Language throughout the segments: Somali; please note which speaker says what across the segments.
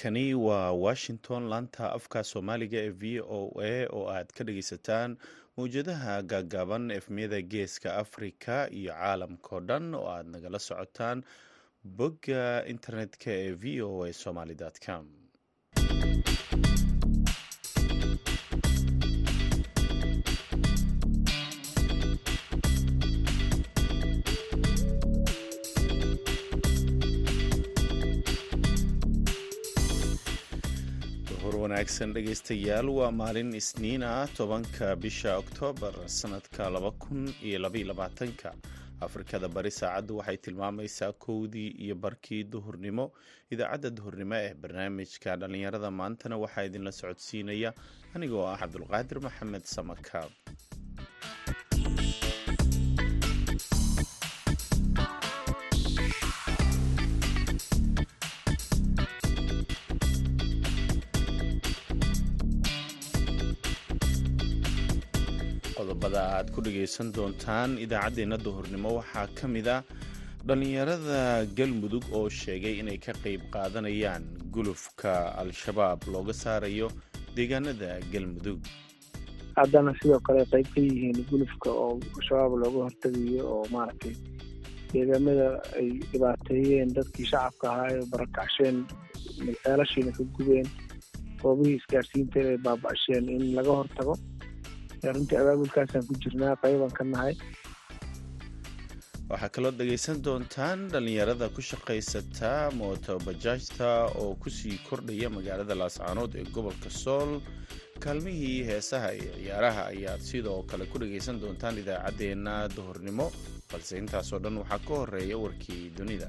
Speaker 1: halkani waa washington laanta afka soomaaliga ee v o a oo aad ka dhageysataan mawjadaha gaagaaban efmiyada geeska afrika iyo caalamkao dhan oo aad nagala socotaan bogga internetka ee v o a somaly com wanaagsan dhegeystayaal waa maalin isniin ah tobanka bisha oktoobar sanadka laba kun iyo labaiyo labaatanka. Afrikada bari saacaddu waxay tilmaamaysaa kowdii iyo barkii duhurnimo idaacadda duhurnimo ee barnaamijka dhallinyarada maantana waxaa idinla socodsiinaya. Anigoo ah cabdulqaadir maxamed samakaab aad ku dhagaysan doontaan idaacaddeenna duhurnimo. Waxaa ka mid a dhallinyarada galmudug oo sheegay inay ka qayb qaadanayaan gulufka al-shabaab looga saarayo deegaanada galmudug.
Speaker 2: Haddana sidoo kale qayb ka yihiin gulufka oo shabaab looga hortegayo oo maaragtay deegaamada ay dhibaateeyeen dadkii shacabka ahaa ee barakacsheen ceelashiina ka gubeen goobihii isgaarsiinta ay baaba'sheen in laga hortago runtii abaabulkaasaan ku jirnaa qayban ka nahay.
Speaker 1: Waxaa kaloo dhagaysan doontaan dhallinyarada ku shaqaysata mootobajaajta oo ku sii kordhaya magaalada laascaanood ee gobolka sool. Kaalmihii heesaha iyo ciyaaraha ayaad sidoo kale ku dhagaysan doontaan idaacaddeenna duhurnimo balse intaasoo dhan waxaa ka horreeya warkii dunida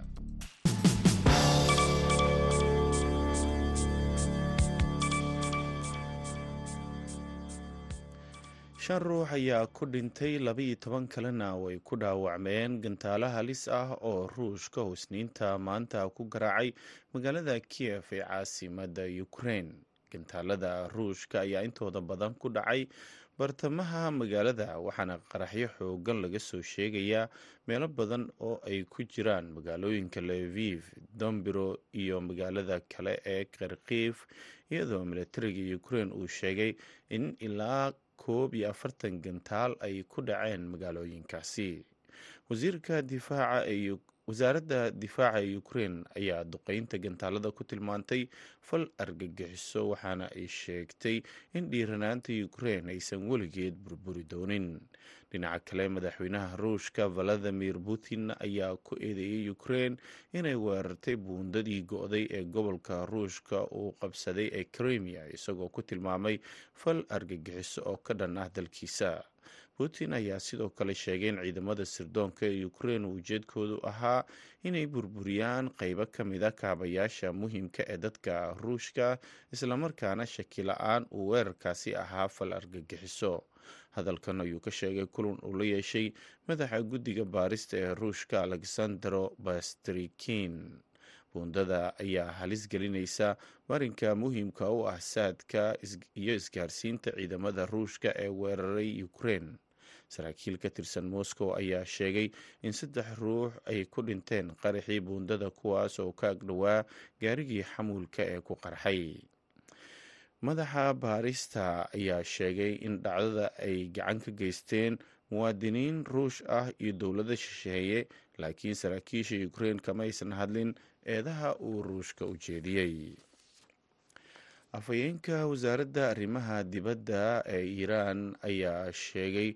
Speaker 1: shan ruux ayaa ku dhintay labaiyo toban kalena way ku dhaawacmeen. Gantaalo halis ah oo ruushka husniinta maanta ku garaacay magaalada kiev ee caasimada ukrein gantaalada ruushka ayaa intooda badan ku dhacay bartamaha magaalada waxaana qaraxyo xoogan laga soo sheegayaa meelo badan oo ay ku jiraan magaalooyinka leviv dombiro iyo magaalada kale ee kharkiif iyadoo militariga ukrein uu sheegay in ilaa koob iyo afartan gantaal ay ku dhaceen magaalooyinkaasi. Wasiirka difaaca wasaaradda difaaca ee ukrein ayaa duqeynta gantaalada ku tilmaantay fal argagixiso waxaana ay sheegtay in dhiiranaanta ukrein aysan weligeed burburi doonin. Dhinaca kale madaxweynaha ruushka valadimir putin ayaa ku eedeeyey ukrein inay weerartay buundadii go-day ee gobolka ruushka uu qabsaday ee krimiya isagoo ku tilmaamay fal argagixiso oo ka dhan ah dalkiisa putin ayaa sidoo kale sheegay in ciidamada sirdoonka ee ukrein ujeedkoodu ahaa inay burburiyaan qeybo ka mida kaabayaasha muhiimka ee dadka ruushka islamarkaana shaki la'aan uu weerarkaasi ahaa fal argagixiso hadalkan ayuu ka sheegay kulan uu la yeeshay madaxa guddiga baarista ee ruushka alexandro bastrikin buundada ayaa halis gelinaysa marinka muhiimka u ah saadka iyo isgaarsiinta ciidamada ruushka ee weeraray ukrein saraakiil ka tirsan moscow ayaa sheegay in saddex ruux ay ku dhinteen qaraxii buundada kuwaas oo ka agdhowaa gaarigii xamuulka ee ku qarxay. Madaxa baarista ayaa sheegay in dhacdada ay gacan ka geysteen muwaadiniin ruush ah iyo dowladda shisheeye laakiin saraakiisha ukrein kama aysan hadlin eedaha uu ruushka u jeediyey afhayeenka wasaaradda arrimaha dibadda ee iiraan ayaa sheegay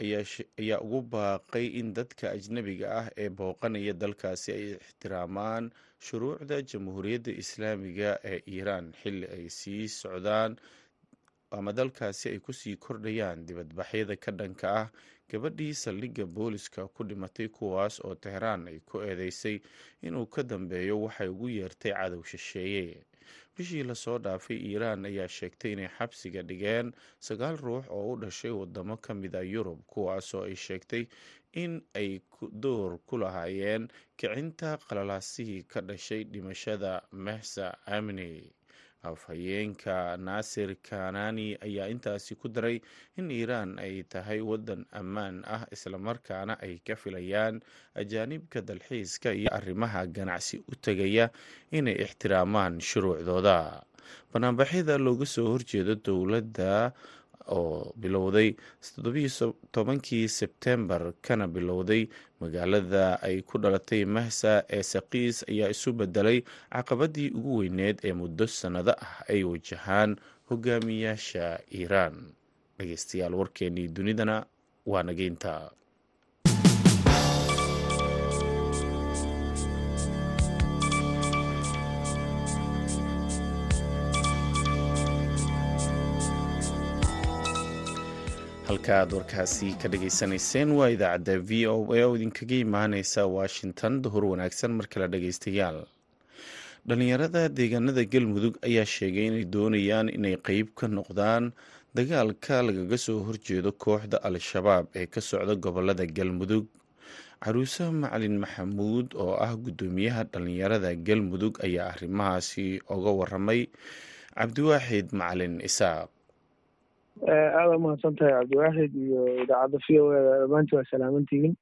Speaker 1: ayaa ugu baaqay in dadka ajnabiga ah ee booqanaya dalkaasi ay ixtiraamaan shuruucda jamhuuriyadda islaamiga ee iiraan. Xilli ay sii socdaan ama dalkaasi ay ku sii kordhayaan dibadbaxyada ka dhanka ah gabadhii saldhigga booliska ku dhimatay kuwaas oo tehraan ay ku eedeysay inuu ka dambeeyo waxay ugu yeertay cadow shisheeye bishii la soo dhaafay iiraan ayaa sheegtay inay xabsiga dhigeen sagaal ruux oo u dhashay wadamo ka mid a yurub kuwaasoo ay sheegtay in ay door ku lahaayeen kicinta qalalaasihii ka dhashay dhimashada mehsa amni afhayeenka naasir kanani ayaa intaasi ku daray in iiraan ay tahay waddan ammaan ah islamarkaana ay ka filayaan ajaanibka dalxiiska iyo arrimaha ganacsi u tegaya inay ixtiraamaan shuruucdooda. Banaanbaxyada looga soo horjeedo dowladda oo bilowday tobankii sebtembar kana bilowday magaalada ay ku dhalatay mahsa ee saqiis ayaa isu bedelay caqabadii ugu weyneed ee muddo sannado ah ay wajahaan hogaamiyaasha iiraan. Dhegeystayaal warkeenii dunidana waa nageynta halka aad warkaasi ka dhageysanayseen waa idaacadda v o a oo idinkaga imaaneysa washington duhur wanaagsan mar kale dhageystayaal dhalinyarada deegaanada galmudug ayaa sheegay inay doonayaan inay qeyb ka noqdaan dagaalka lagaga soo horjeedo kooxda al-shabaab ee ka socda gobollada galmudug. Caruuse macalin maxamuud oo ah guddoomiyaha dhalinyarada galmudug ayaa arrimahaasi oga waramay cabdiwaaxid macalin isaaq
Speaker 2: aada umahadsan tahay cabdiwaaxid iyo idaacadda v o eda dhammaanti waa salaamantihiin.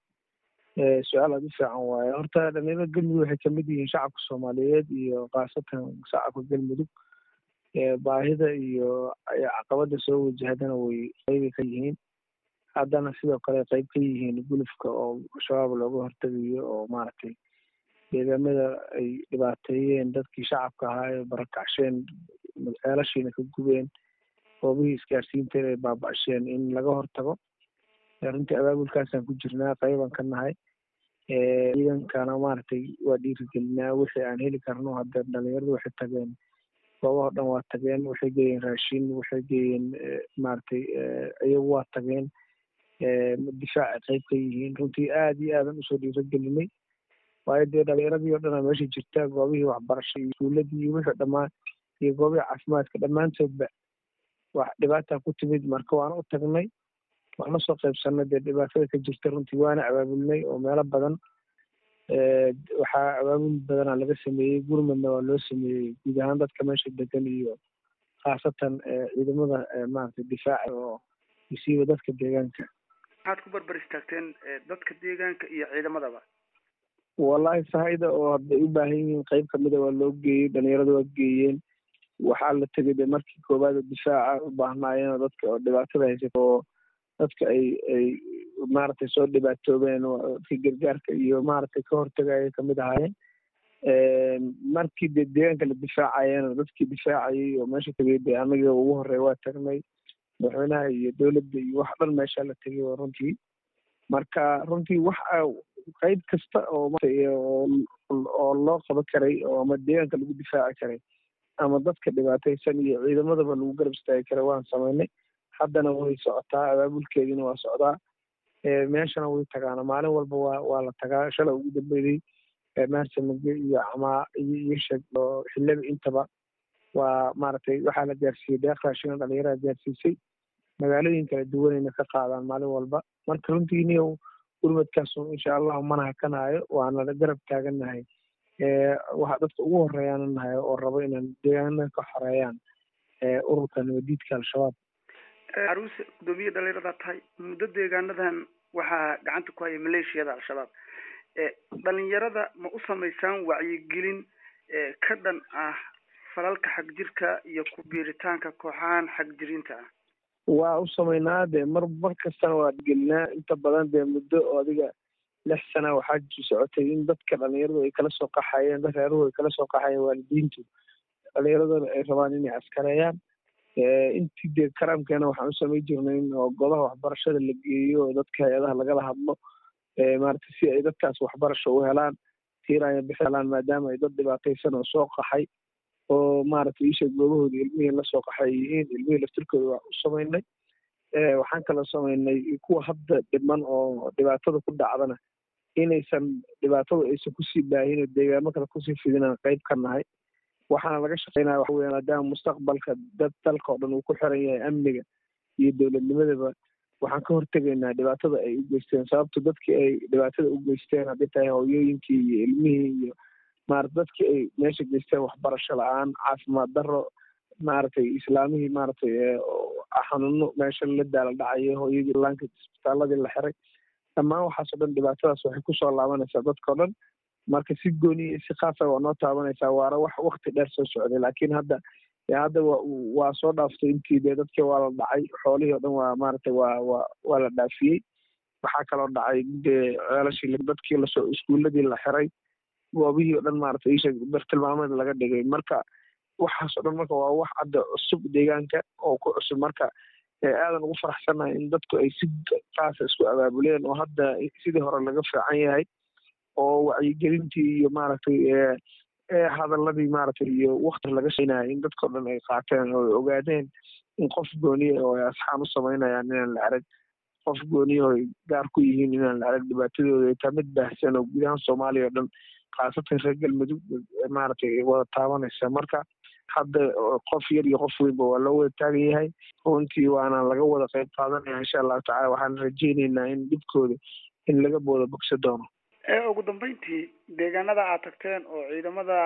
Speaker 2: Su'aal aada u fiican waaye horta dhalinyarada galmudug waxay ka mid yihiin shacabka soomaaliyeed iyo khaasatan shacabka galmudug. Baahida iyo caqabada soo wajahadana way qeybi ka yihiin. Haddana sidoo kale qeyb ka yihiin gulufka oo shabaab looga hortegayo oo maaragtay deegaamada ay dhibaateeyeen dadkii shacabka ahaa ee barakacsheen ceelashiina ka gubeen goobihii isgaarsiinteeda ay baaba-asheen in laga hortago. Runtii abaabulkaasaan ku jirnaa qeybaan ka nahay. Ciidankana maaragtay waa dhiirigelinaa. Wixii aan heli karno hadda dhalinyaradu waxay tageen goobaha o dhan waa tageen. Waxay geeyeen raashin waxay geeyeen maaragtay iyagu waa tageen. Difaacay qeyb ka yihiin. Runtii aada iyo aadan u soo dhiirigelinay. Waayo dee dhalinyaradii o dhan a meesha jirta goobihii waxbarasha iyo iskuuladii iyo wixii dhammaan iyo goobihii caafimaadka dhammaantoodba wax dhibaataa ku timid marka waana u tagnay waana soo qaybsanay dee dhibaatada ka jirta runtii waana abaabulnay oo meelo badan waxaa abaabul badanaa laga sameeyey gurmadna waa loo sameeyey guud ahaan dadka meesha degan iyo khaasatan ciidamada maaragtay difaaca oo isiiba dadka deegaanka.
Speaker 3: Maxaad ku barbar istaagteen dadka deegaanka iyo ciidamadaba?
Speaker 2: Wallahi sahayda oo hadday u baahan yihiin qeyb kamida waa loo geeyey dhalinyarada waa geeyeen waxaa la tegay de markii koowaad difaaca u baahnaayeen dadka oo dhibaatada haysata oo dadka ay ay maaragtay soo dhibaatoobeen dadka gargaarka iyo maaragtay ka hortagaya ka mid ahaayeen. Markii de deegaanka la difaacayeen dadkii difaacayay oo meesha tegay de anaga ugu horeya waa tagnay madaxweynaha iyo dowladda iyo wax dhan meesha la tegay oo runtii. Marka runtii wax qeyb kasta oo oo loo qaban karay oo ama deegaanka lagu difaaci karay ama dadka dhibaataysan iyo ciidamadaba lagu garab istaagi kara waan samaynay haddana way socotaa abaabulkeediina waa socdaa. Meeshana way tagaana maalin walba waa waa la tagaa. Shalay ugu dambeeyey maarsamage iyo camaa iyo iyo sheeg oo xillada intaba waa maaragtay waxaa la gaarsiiyey deeq raashina dhalinyaraha gaarsiisay. Magaalooyin kala duwanayna ka qaadaan maalin walba. Marka runtii niyow gurmadkaasu insha allahu mana hakanaayo waana garab taagannahay waxaa dadka ugu horeeyaana nahay oo rabo inaan deegaanada ka xoreeyaan ururka nabadiidka al-shabaab.
Speaker 3: Caruuse guddoomiye dhalinyarada tahay muddo deegaanadan waxaa gacanta ku haya maleeshiyada al-shabaab. Dhalinyarada ma u samaysaan wacyigelin ka dhan ah falalka xagjirka iyo ku biiritaanka kooxahan xagjirinta ah
Speaker 2: waa u samaynaa dee mar mar kastana waa gelinaa inta badan dee muddo oo adiga lix sana waxaa socotay in dadka dhalinyaradu ay kala soo qaxayeen dad reeruhu ay kala soo qaxayeen waalidiintu. Dhalinyaradana ay rabaan inay askareeyaan intii dee karaamkeena waxaan u samayn jirnay oo godaha waxbarashada la geeyo oo dadka hay'adaha lagala hadlo maaragtay si ay dadkaas waxbarasho u helaan tiiraya bixi helaan maadaama ay dad dhibaataysan oo soo qaxay oo maaragtay isha goobahooda ilmihii la soo qaxay yihiin ilmihii laftirkooda waa u samaynay. Waxaan kaloo samaynay kuwa hadda dhiman oo dhibaatada ku dhacdana inaysan dhibaatadu aysan ku sii baahin oo deegaamo kale ku sii fidinaan qayb ka nahay. Waxaana laga shaqeynaya waxa weya maadaama mustaqbalka dad dalka oo dhan uu ku xiran yahay amniga iyo dowladnimadaba. Waxaan ka hortegaynaa dhibaatada ay u geysteen sababto dadkii ay dhibaatada u geysteen hadday tahay hooyooyinkii iyo ilmihii iyo maarata dadkii ay meesha geysteen waxbarasho la'aan caafimaad darro maaragtay islaamihii maaragtay xanuuno meesha la daala dhacayo hooyadii laanka isbitaaladii la xiray dhammaan waxaasoo dhan dhibaatadaas waxay ku soo laabanaysaa dadkao dhan. Marka si gooni iyo si khaasa waa noo taabanaysaa waana wax wakti dheer soo socday. Laakiin hadda hadda waa soo dhaaftay intii dee dadkii waa la dhacay xoolihii o dhan waa maaragtay waa waa waa la dhaafiyey. Waxaa kaloo dhacay dee ceelashii dadkii la soo iskuuladii la xiray. Goobihii o dhan maaragtay isha bartilmaameed laga dhigay. Marka waxaas o dhan marka waa wax hadda cusub deegaanka oo ku cusub. Marka aadan ugu faraxsanahay in dadku ay si kaasa isku abaabuleen oo hadda sidii hore laga fiican yahay oo wacyigelintii iyo maaragtay hadaladii maaragtay iyo wakti laga sheynayo in dadkao dhan ay qaateen oo ay ogaadeen in qof gooniya oo ay asxaan u samaynayaan inaan la arag qof gooniya oo ay gaar ku yihiin inaan la arag dhibaatadooda ay taa mid baahsan oo gudahaan soomaaliya o dhan khaasatan reer galmudug maaragtay wada taabanaysa. Marka hadda qof yar iyo qof weynba waa loo wada taagan yahay. Runtii waana laga wada qayb qaadanaya insha allahu tacala waxaan rajeyneynaa in dhibkooda in laga booda bogsa doono.
Speaker 3: Ugu dambeyntii deegaanada aad tagteen oo ciidamada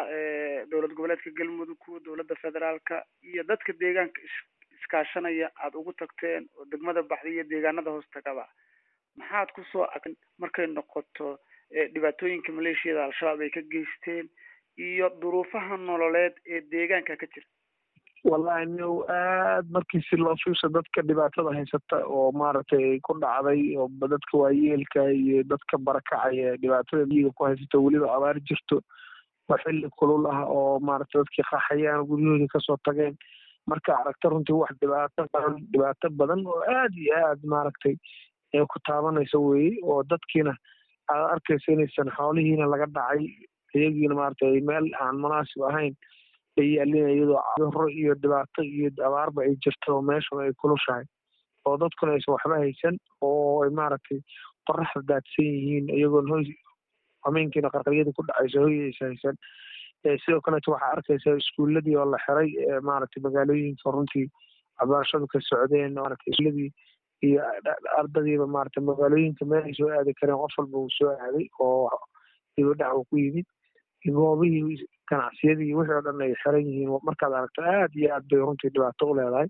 Speaker 3: dowlad goboleedka galmudug kuwa dowladda federaalka iyo dadka deegaanka iskaashanaya aada ugu tagteen oo degmada baxda iyo deegaanada hoos tagaba maxaad ku soo ag markay noqoto dhibaatooyinka maleeshiyada al-shabaab ay ka geysteen iyo duruufaha nololeed ee deegaanka ka jira.
Speaker 2: Wallahi niow aad markii si loo fiirso dadka dhibaatada haysata oo maaragtay ku dhacday oo dadka waayeelka iyo dadka barakacaya dhibaatada miyiga ku haysata weliba abaar jirto oo xilli kulul ah oo maaragtay dadkii qaxayaan guryahoodii ka soo tageen. Marka aragta runtii wax dhibaato badan dhibaato badan oo aad iyo aad maaragtay ee ku taabanaysa weye oo dadkiina aad arkaysa inaysan xoolihiina laga dhacay iyagiina maaragtay meel aan munaasib ahayn ay yaalin iyadoo cuduro iyo dhibaato iyo abaarba ay jirto meeshuna ay kulushahay oo dadkuna aysan waxba haysan oo ay maaragtay qoraxda daadsan yihiin iyagoon hoy hameenkiina qarqaryadii ku dhacayso hoy aysan haysan. Sidoo kaleeto waxaa arkaysa iskuuladii oo la xiray maaragtay magaalooyinka runtii waxbarashadu ka socdeen maaragtay iskuuladii iyo ardadiiba maaragtay magaalooyinka meel ay soo aadi kareen qof walba uu soo aaday oo dibadhac uu ku yimid goobihii ganacsiyadii wixii o dhan ay xiran yihiin. Markaad aragto aad iyo aad bay runtii dhibaato u leedahay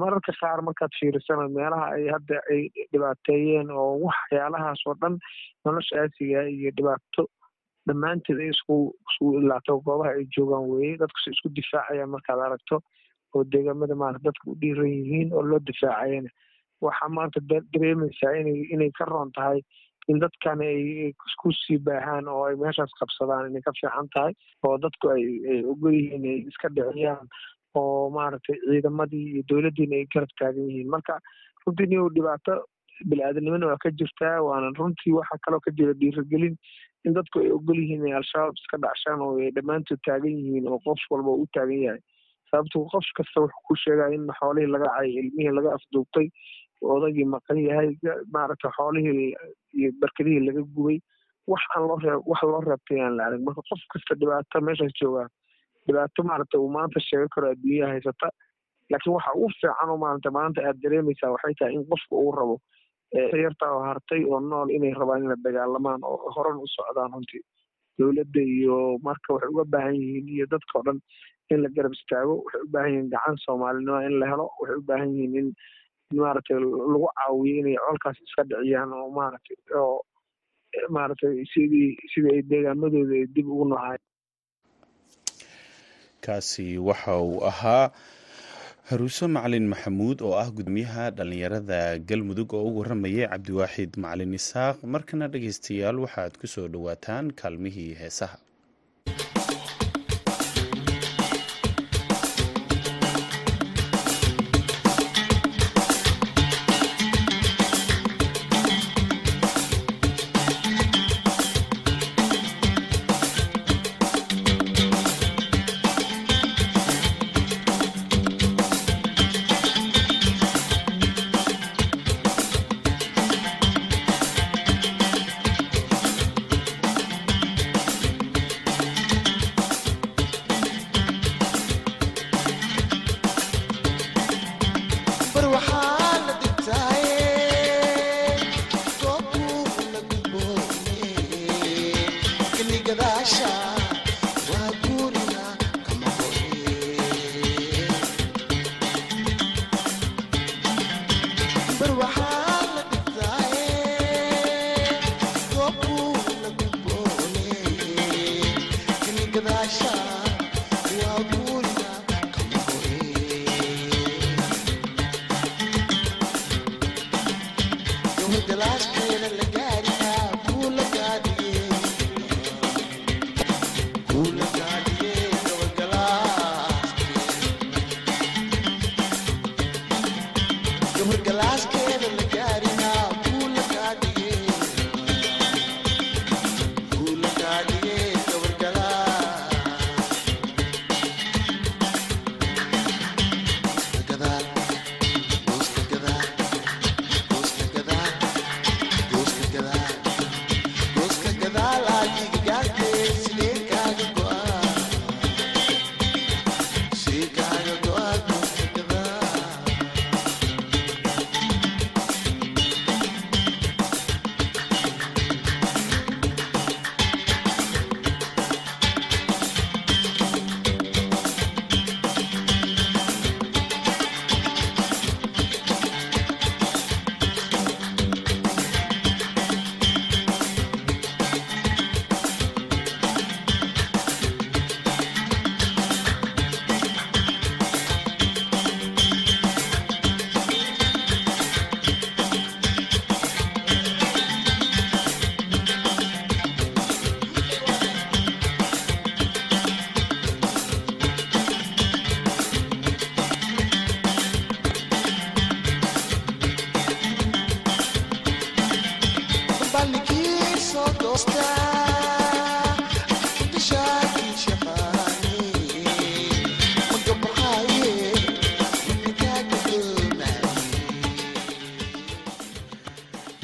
Speaker 2: mararka qaar markaad fiirisana meelaha ay hadda ay dhibaateeyeen oo waxyaalahaas oo dhan nolosha aasiga iyo dhibaato dhammaanteed ay isku ilaato goobaha ay joogaan weye dadkus isku difaacayaan markaad aragto oo deegaamada maarata dadka u dhiiran yihiin oo loo difaacayana waxaa maanta dareemaysaa inay ka roon tahay in dadkan ay isku sii baahaan oo ay meeshaas qabsadaan inay ka fiican tahay oo dadku ay ay ogol yihiin ay iska dhiciyaan oo maaragtay ciidamadii iyo dowladdiina ay garab taagan yihiin marka runtii niyow dhibaato bini-aadanimona waa ka jirtaa waana runtii waxaa kaloo ka jira dhiirigelin in dadku ay ogol yihiin inay al-shabaab iska dhacshaan oo ay dhammaantood taagan yihiin oo qof walba u taagan yahay sababto qof kasta wuxuu ku sheegaa in xoolihii laga cayay ilmihii laga afduubtay odagii maqan yahay maaragtay xoolihii iyo barkadihii laga gubay wax aan loo reeb wax loo reebtay aan la arag. Marka qof kasta dhibaato meeshaas joogaa dhibaato maaragtay uu maanta sheega karo adduunyaha haysata laakiin waxa ugu fiican oo maarata maanta aad dareemaysaa waxay tahay in qofka uu rabo yartaa oo hartay oo nool inay rabaan inay dagaalamaan oo horan u socdaan runtii. Dowladda iyo marka waxay uga baahan yihiin iyo dadka o dhan in la garab istaago waxay u baahan yihiin gacan soomaalinimo in la helo waxay u baahan yihiin in maaragtay lagu caawiyo inay colkaas iska dhiciyaan oo maaragtay oo maaragtay sidii sidii ay deegaamadooda ay dib ugu nohaay
Speaker 1: kaasi waxa uu ahaa haruuso macalin maxamuud oo ah gudoomiyaha dhallinyarada galmudug oo u waramayay cabdiwaaxid macalin isaaq. Markana dhegeystayaal waxaad ku soo dhowaataan kaalmihii heesaha gadaasha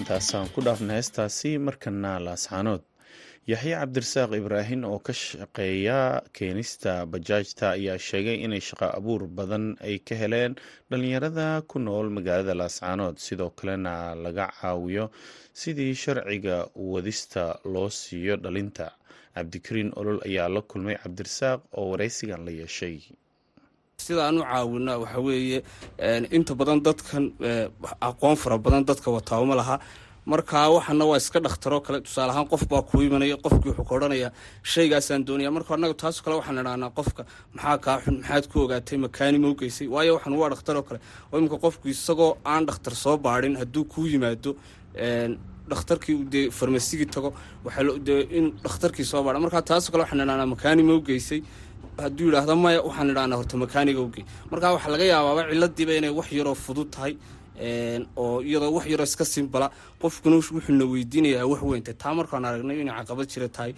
Speaker 1: intaasaan ku dhaafna heestaasi markana laasxaanood yaxye cabdirasaaq ibraahin oo ka shaqeeya keenista bajaajta ayaa sheegay inay shaqo abuur badan ay ka heleen dhalinyarada ku nool magaalada laascaanood sidoo kalena laga caawiyo sidii sharciga wadista loo siiyo dhalinta cabdikariin olol ayaa la kulmay cabdirasaaq oo waraysigan la yeeshay.
Speaker 4: Sida aan u caawina waxa weeye inta badan dadkan aqoon fara badan dadka wataawama laha markaa waxana waa iska dhakhtaroo kale tusaale ahaan qof baa kuu imanaya qofkii wuxuu ka odhanaya shaygaasaan doonaya. Marka annaga taasoo kale waxaan idhahnaa qofka maxaa kaa xun maxaad ku ogaatay makaani ma ugeysay waayo waxaan waa dhakhtaroo kale. Oo qofku isagoo aan dhakhtar soo baadhin hadduu kuu yimaado dhakhtarkii dee farmasigii tago waxaadee in dhakhtarkii soo baadha. Markaa taasoo kale waxaan idhahnaa makaani ma ugeysay hadduu yidhaahdo maya waxaan idhahnaa horta makaaniga ugey markaa waxaa laga yaabaaba ciladiiba inay wax yaroo fudud tahay oo iyadoo wax yaroo iska simbala qofkuna wuxuuna weydiinayaa wax weynta. Taa markaan aragnay inay caqabad jira tahay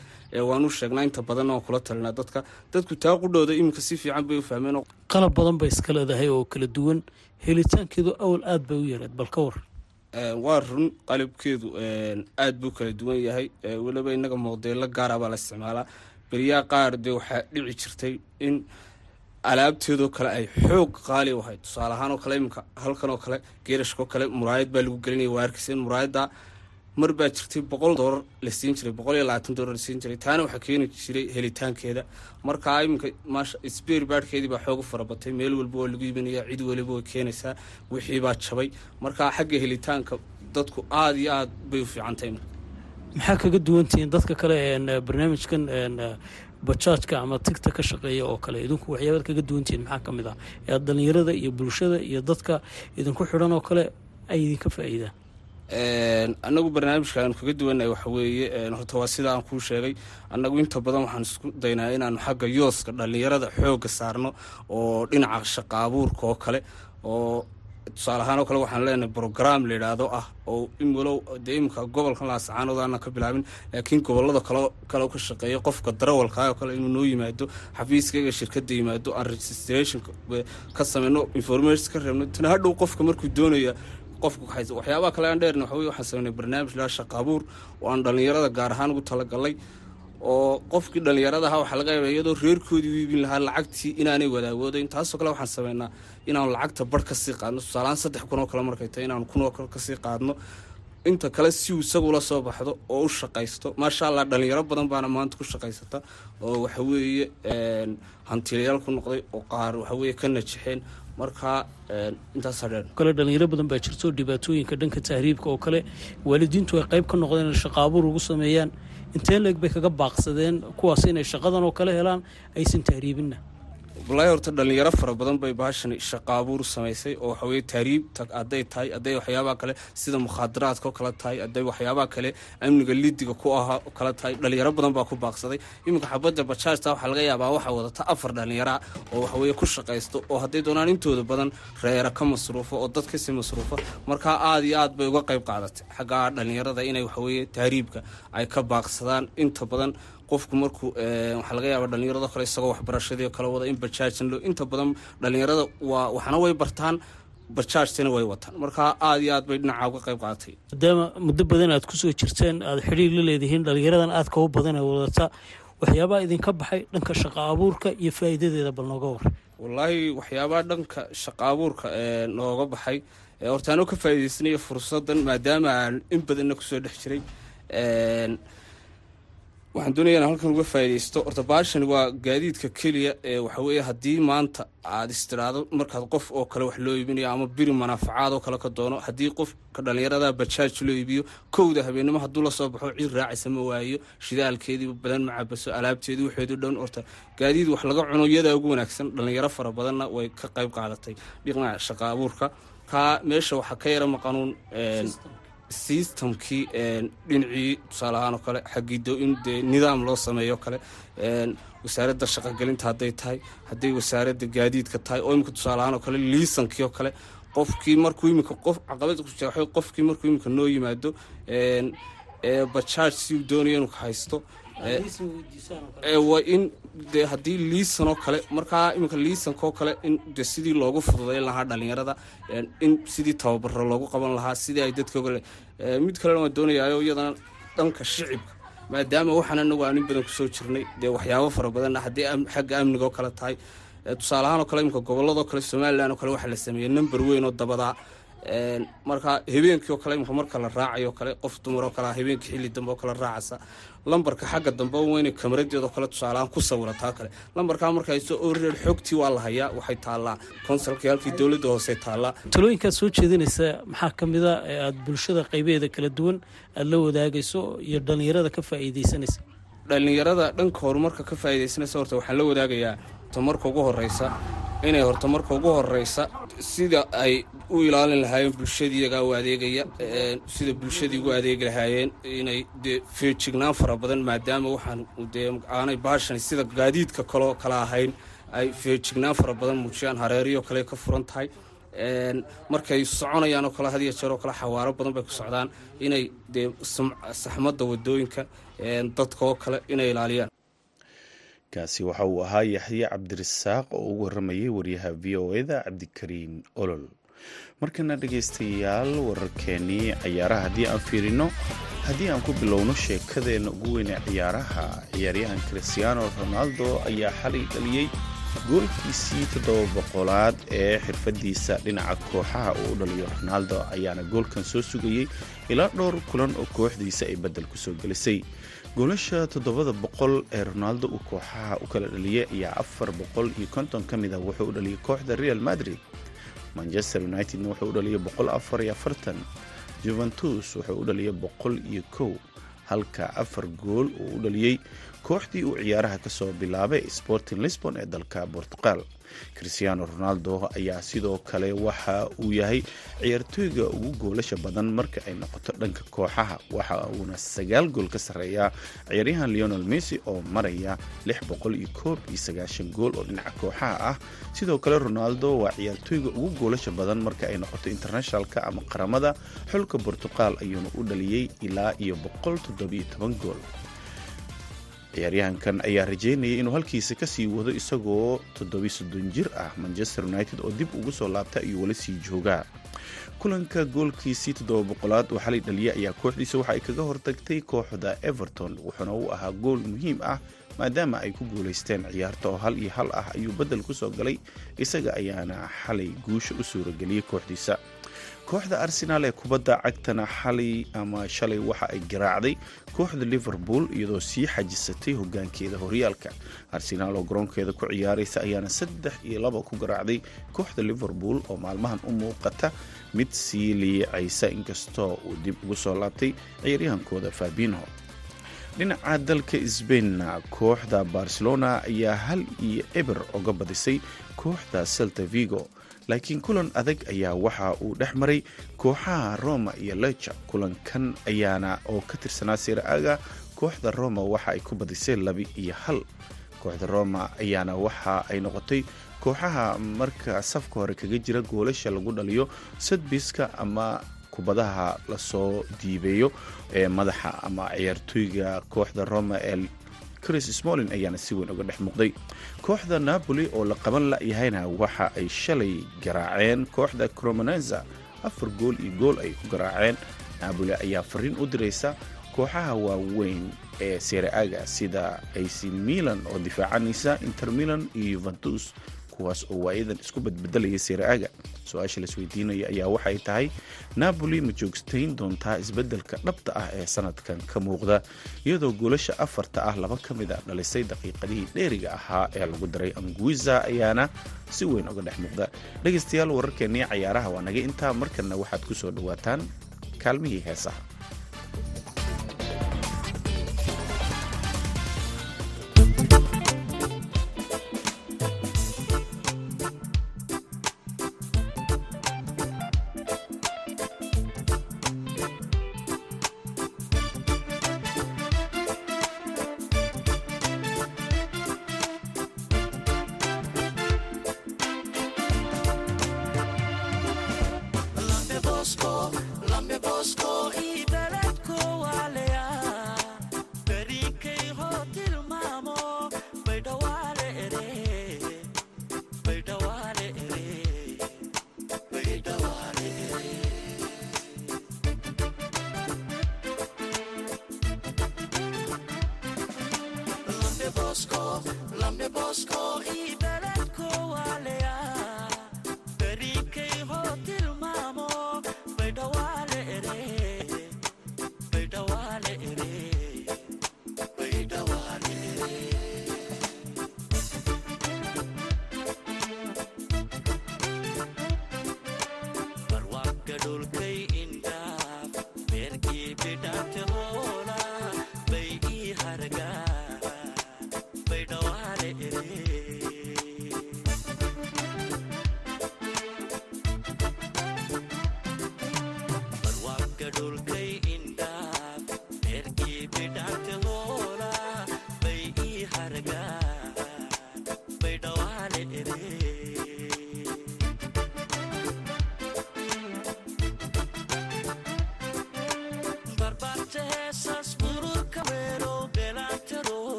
Speaker 4: waanu sheegnaa inta badan waan kula talinaa dadka. Dadku taa qudhooda iminka si fiican bay u fahmeen
Speaker 5: qalab badan bay iska leedahay oo kala duwan. Helitaankeedu awal aada bay u yareed bal ka war
Speaker 4: waa run qalabkeedu aada buu kala duwan yahay. Weliba inaga moodeelo gaara baa la isticmaalaa. Beriyaa qaar dee waxaa dhici jirtay in alaabteedoo kale ay xoog qaali u ahayd. Tusaale ahaan oo kale iminka halkan oo kale geerashkaoo kale muraayad baa lagu gelinaya waa arkaysa in muraayadda mar baa jirtay boqol doolar la siin jiray boqol iyo labaatan doolar la siin jiray. Taana waxaa keeni jiray helitaankeeda. Markaa iminka maasha sbeer baadhkeedii baa xoogu farabatay. Meel walba waa lagu imanaya cid waliba way keenaysaa wixii baa jabay. Markaa xagga helitaanka dadku aada iyo aada bay u fiicantahay
Speaker 5: maxaa kaga duwantihiin dadka kale barnaamijkan bajaajka ama tigta ka shaqeeya oo kale? Idinku waxyaabaad kaga duwantihiin maxaa ka mid ah? Ee dhalinyarada iyo bulshada iyo dadka idinku xidhan oo kale ay idinka faa'iidaan
Speaker 4: annagu barnaamijka aanu kaga duwannahay waxa weeye horta waa sida aan kuu sheegay. Annagu inta badan waxaan isku daynaa inaanu xagga yooska dhallinyarada xoogga saarno oo dhinaca shaqa abuurka oo kale oo tusaale ahaan oo kale waxaan leenahay brograam la yidhaahdo ah oo in walow dee iminka gobolkan laasacaanood ka bilaabin. Laakiin gobollada kale ka shaqeeya qofka darawalka oo kale inuu noo yimaado xafiiskayga shirkadda yimaado aan registration ka sameyno information reebno tana hadhow qofka markuu doonaya qofka kaxaysa waxyaabaha kale aan dheerna waxa weye waxaan sameynay barnaamij lahaa shaqa abuur oo aan dhallinyarada gaar ahaan ugu talagalay oo qofkii dhallinyarada ahaa waxaa laga yaaba iyadoo reerkoodii u iibin lahaa lacagtii inaanay wadaagoodayn. Taasoo kale waxaan sameynaa inaanu lacagta barh ka sii qaadno. Tusaalahaan saddex kun oo kale markay tahay inaanu kun oo kale ka sii qaadno. Inta kale si uu isagula soo baxdo oo u shaqaysto. Maasha allah dhalinyaro badan baana maanta ku shaqaysata oo waxaweeye hantilayaal ku noqday oo qaar waxaweeye ka najixeen marka intaasaa dheer
Speaker 5: kale dhalinyaro badan baa jirto dhibaatooyinka dhanka tahriibka oo kale. Waalidiintu ay qayb ka noqdeen inay shaqo abuur ugu sameeyaan. Intee leeg bay kaga baaqsadeen kuwaas inay shaqadan oo kale helaan aysan tahriibinna
Speaker 4: wallaahi horta dhalinyaro fara badan bay baashani shaqa abuur u samaysay oo waxaweye tahriib hadday tahay hadday waxyaabaha kale sida mukhaadaraadka oo kale tahay hadday waxyaabaha kale amniga lidiga ku ahaa oo kale tahay dhalinyaro badan baa ku baaqsaday. Iminka xabadda bajaajta waxaa laga yaabaa waxaa wadata afar dhalinyaraa oo waxaweye ku shaqaysto oo hadday doonaan intooda badan reera ka masruufo oo dad ka sii masruufo markaa aada iyo aad bay uga qayb qaadatay. Xaggaa dhalinyarada inay waxaweye tahriibka ay ka baaqsadaan inta badan qofku markuu waxaa laga yaaba dhalinyarado kale isagoo waxbarashadii kala wada in bajaajin lo inta badan dhalinyarada waa waxna way bartaan bajaajtina way wataan. Markaa aada iyo aad bay dhinacaa uga qayb qaadatay
Speaker 5: maadaama muddo badan aad ku soo jirteen aada xidhiir la leedihiin dhalinyaradan aadka u badan ee wadata. Waxyaabaha idinka baxay dhanka shaqa abuurka iyo faa'iidadeeda bal nooga war.
Speaker 4: Wallaahi waxyaabaha dhanka shaqa abuurka nooga baxay. Horta anoo ka faa'iidaysanaya fursadan maadaama aan in badanna ku soo dhex jiray waxaan doonaya inaan halkan uga faaidaysto horta baashani waa gaadiidka keliya ee waxaweeye haddii maanta aad istiraado markaad qof oo kale wax loo iibinayo ama biri manaafacaad oo kale ka doono haddii qofka dhalinyarada bajaaj loo iibiyo kowda habeenimo hadduu la soo baxo cid raacaysa ma waayo. Shidaalkeedii badan ma alaabteedii waxeedu dhan horta gaadiid wax laga cuno iyadaa ugu wanaagsan dhalinyaro fara badanna way ka qayb qaadatay. Dhinaca shaqa abuurka. Kaa meesha waxaa ka yara maqanuun systemkii dhinacii tusaale ahaan oo kale xagido in dee nidaam loo sameeyo kale wasaaradda shaqogelinta hadday tahay hadday wasaaradda gaadiidka tahay oo imika tusaale ahaan oo kale liisankii oo kale qofkii markuu imika qof caqabada ku jira qofkii markuu imika noo yimaado bajaaj si uu doonayo inuu haysto waa in de haddii liisan oo kale markaa iminka liisanka oo kale in de sidii loogu fududayn lahaa dhalinyarada in sidii tababaro loogu qaban lahaa sidii ay dadka ogale mid kalena waan doonayayo iyadana dhanka shicibka maadaama waxaan anagu aan in badan ku soo jirnay dee waxyaabo fara badanna haddii xagga amniga oo kale tahay. Tusaale ahaan oo kale iminka gobolladoo kale somalilan oo kale waxaa la sameeyey number weyn oo dabadaa marka habeenkii oo kale imika marka la raacayo o kale qof dumar oo kale habeenkii xilli dambe oo kale raacaysa. Lambarka xagga dambe weyna kamaradeedoo kale tusaaleaan ku sawirataa kale. Lambarkaa markayso oreer xogtii waa la hayaa waxay taallaa. Konsalkii halkii dowladda hoose taallaa.
Speaker 5: Talooyinkaad soo jeedinaysa maxaa ka mid a ee aada bulshada qaybaheeda kala duwan aada la wadaagayso iyo dhalinyarada ka faa'iidaysanaysa?
Speaker 4: Dhalinyarada dhanka horumarka ka faa'iidaysanaysa horta waxaan la wadaagayaa ta marka ugu horeysa inay horta marka ugu horeysa sida ay u ilaalin lahaayeen bulshadii iyagaa u adeegaya sida bulshadii ugu adeegi lahaayeen inay dee feejignaan fara badan maadaama waxaan dee aanay baashani sida gaadiidka kaloo kala ahayn ay feejignaan fara badan muujiyaan hareeriyo kale ka furan tahay. Markay soconayaan oo kale had iyo jeer oo kale xawaaro badan bay ku socdaan inay dee saxmadda waddooyinka dadka oo kale inay ilaaliyaan
Speaker 1: kaasi waxa uu ahaa yaxye cabdirasaaq oo ugu waramayay waryaha v o eda cabdikariin olol. Markana dhegaystayaal wararkeenii ciyaaraha haddii aan fiirino haddii aan ku bilowno sheekadeenna ugu weyne ciyaaraha ciyaaryahan christiano ronaldo ayaa xalay dhaliyey goolkiisii toddoba boqolaad ee xirfadiisa. Dhinaca kooxaha uu u dhaliyo ronaldo ayaana goolkan soo sugayey ilaa dhowr kulan oo kooxdiisa ay beddel ku soo gelisay goolasha toddobada boqol ee ronaldo uu kooxaha u kala dhaliyay ayaa afar boqol iyo konton ka mid ah wuxuu u dhaliyay kooxda real madrid. Manchester unitedna wuxuu u dhaliyay boqol afar iyo afartan. Juventus wuxuu u dhaliyay boqol iyo kow. Halka afar gool uu u dhaliyey kooxdii uu ciyaaraha ka soo bilaabay sporting lisbon ee dalka bortuqal christiano ronaldo ayaa sidoo kale waxa uu yahay ciyaartooyga ugu goolasha badan marka ay noqoto dhanka kooxaha waxa uuna sagaal gool ka sarreeyaa ciyaaryahan leonel messi oo maraya gool oo dhinaca kooxaha ah. Sidoo kale ronaldo waa ciyaartooyga ugu goolasha badan marka ay noqoto internationalka ama qaramada. Xulka bortuqal ayuuna u dhaliyey ilaa iyo gool ciyaaryahankan ayaa rajeynayay inuu halkiisa ka sii wado isagoo toddobiy soddon jir ah manchester united oo dib ugu soo laabta ayuu weli sii joogaa kulanka goolkiisii toddoba boqolaad oo xalay dhaliya ayaa kooxdiisa waxa ay kaga hortagtay kooxda everton wuxuuna u ahaa gool muhiim ah maadaama ay ku guulaysteen ciyaarta oo hal iyo hal ah ayuu beddel ku soo galay isaga ayaana xalay guusha u suurageliyey kooxdiisa kooxda arsenaal ee kubadda cagtana xalay ama shalay waxa ay garaacday kooxda liverpool iyadoo sii xajisatay hogaankeeda horyaalka. Arsenaal oo garoonkeeda ku ciyaaraysa ayaana saddex iyo laba ku garaacday kooxda liverpool oo maalmahan u muuqata mid sii liicaysa inkastoo uu dib ugu soo laabtay ciyaaryahankooda fabinho. Dhinaca dalka sbainna kooxda barcelona ayaa hal iyo eber oga badisay kooxda celta vigo laakiin kulan adag ayaa waxa uu dhex maray. Kooxaha roma iyo leca kulankan ayaana oo ka tirsanaa siraaga kooxda roma waxa ay ku badisay laba iyo hal. Kooxda roma ayaana waxa ay noqotay kooxaha marka safka hore kaga jira goolasha lagu dhaliyo sadbiska ama kubadaha la soo diibeeyo ee madaxa ama ciyaartooyga kooxda roma ee chris smolin ayaana si weyn uga dhex muuqday. Kooxda napoli oo la qaban layahayna waxa ay shalay garaaceen. Kooxda cromonenza afar gool iyo gool ay ku garaaceen. Napoli ayaa fariin u diraysa kooxaha waaweyn ee sereaga sida ac milan oo difaacanaysa inter milan iyo yuventus kuwaas oo waayadan isku badbedelaya sereaga su'aasha laisweydiinaya ayaa waxay tahay napoli ma joogstayn doontaa isbeddelka dhabta ah ee sanadkan ka muuqda iyadoo goolasha afarta ah laba ka mid a dhalisay daqiiqadihii dheeriga ahaa ee lagu daray anguiza ayaana si weyn uga dhex muuqda. Dhegaystayaal wararkeennii cayaaraha waa naga intaa markanna waxaad ku soo dhawaataan kaalmihii heesaha Bosco, Blonde Bosco,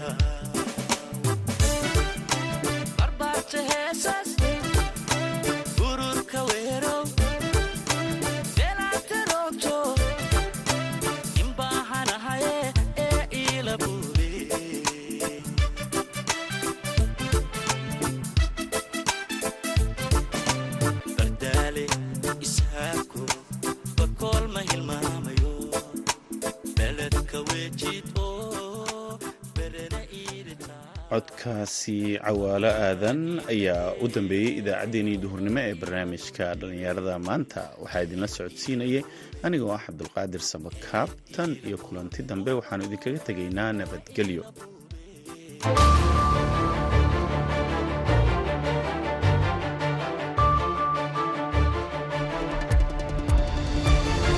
Speaker 1: love. codkaasi cawaalo aadan ayaa u dambeeyey idaacaddeenii duhurnimo ee barnaamijka dhallinyarada. Maanta waxaa idinla socodsiinayay anigoo ah cabdulqaadir samakaab tan iyo kulanti dambe. Waxaannu idinkaga tegaynaa nabadgelyo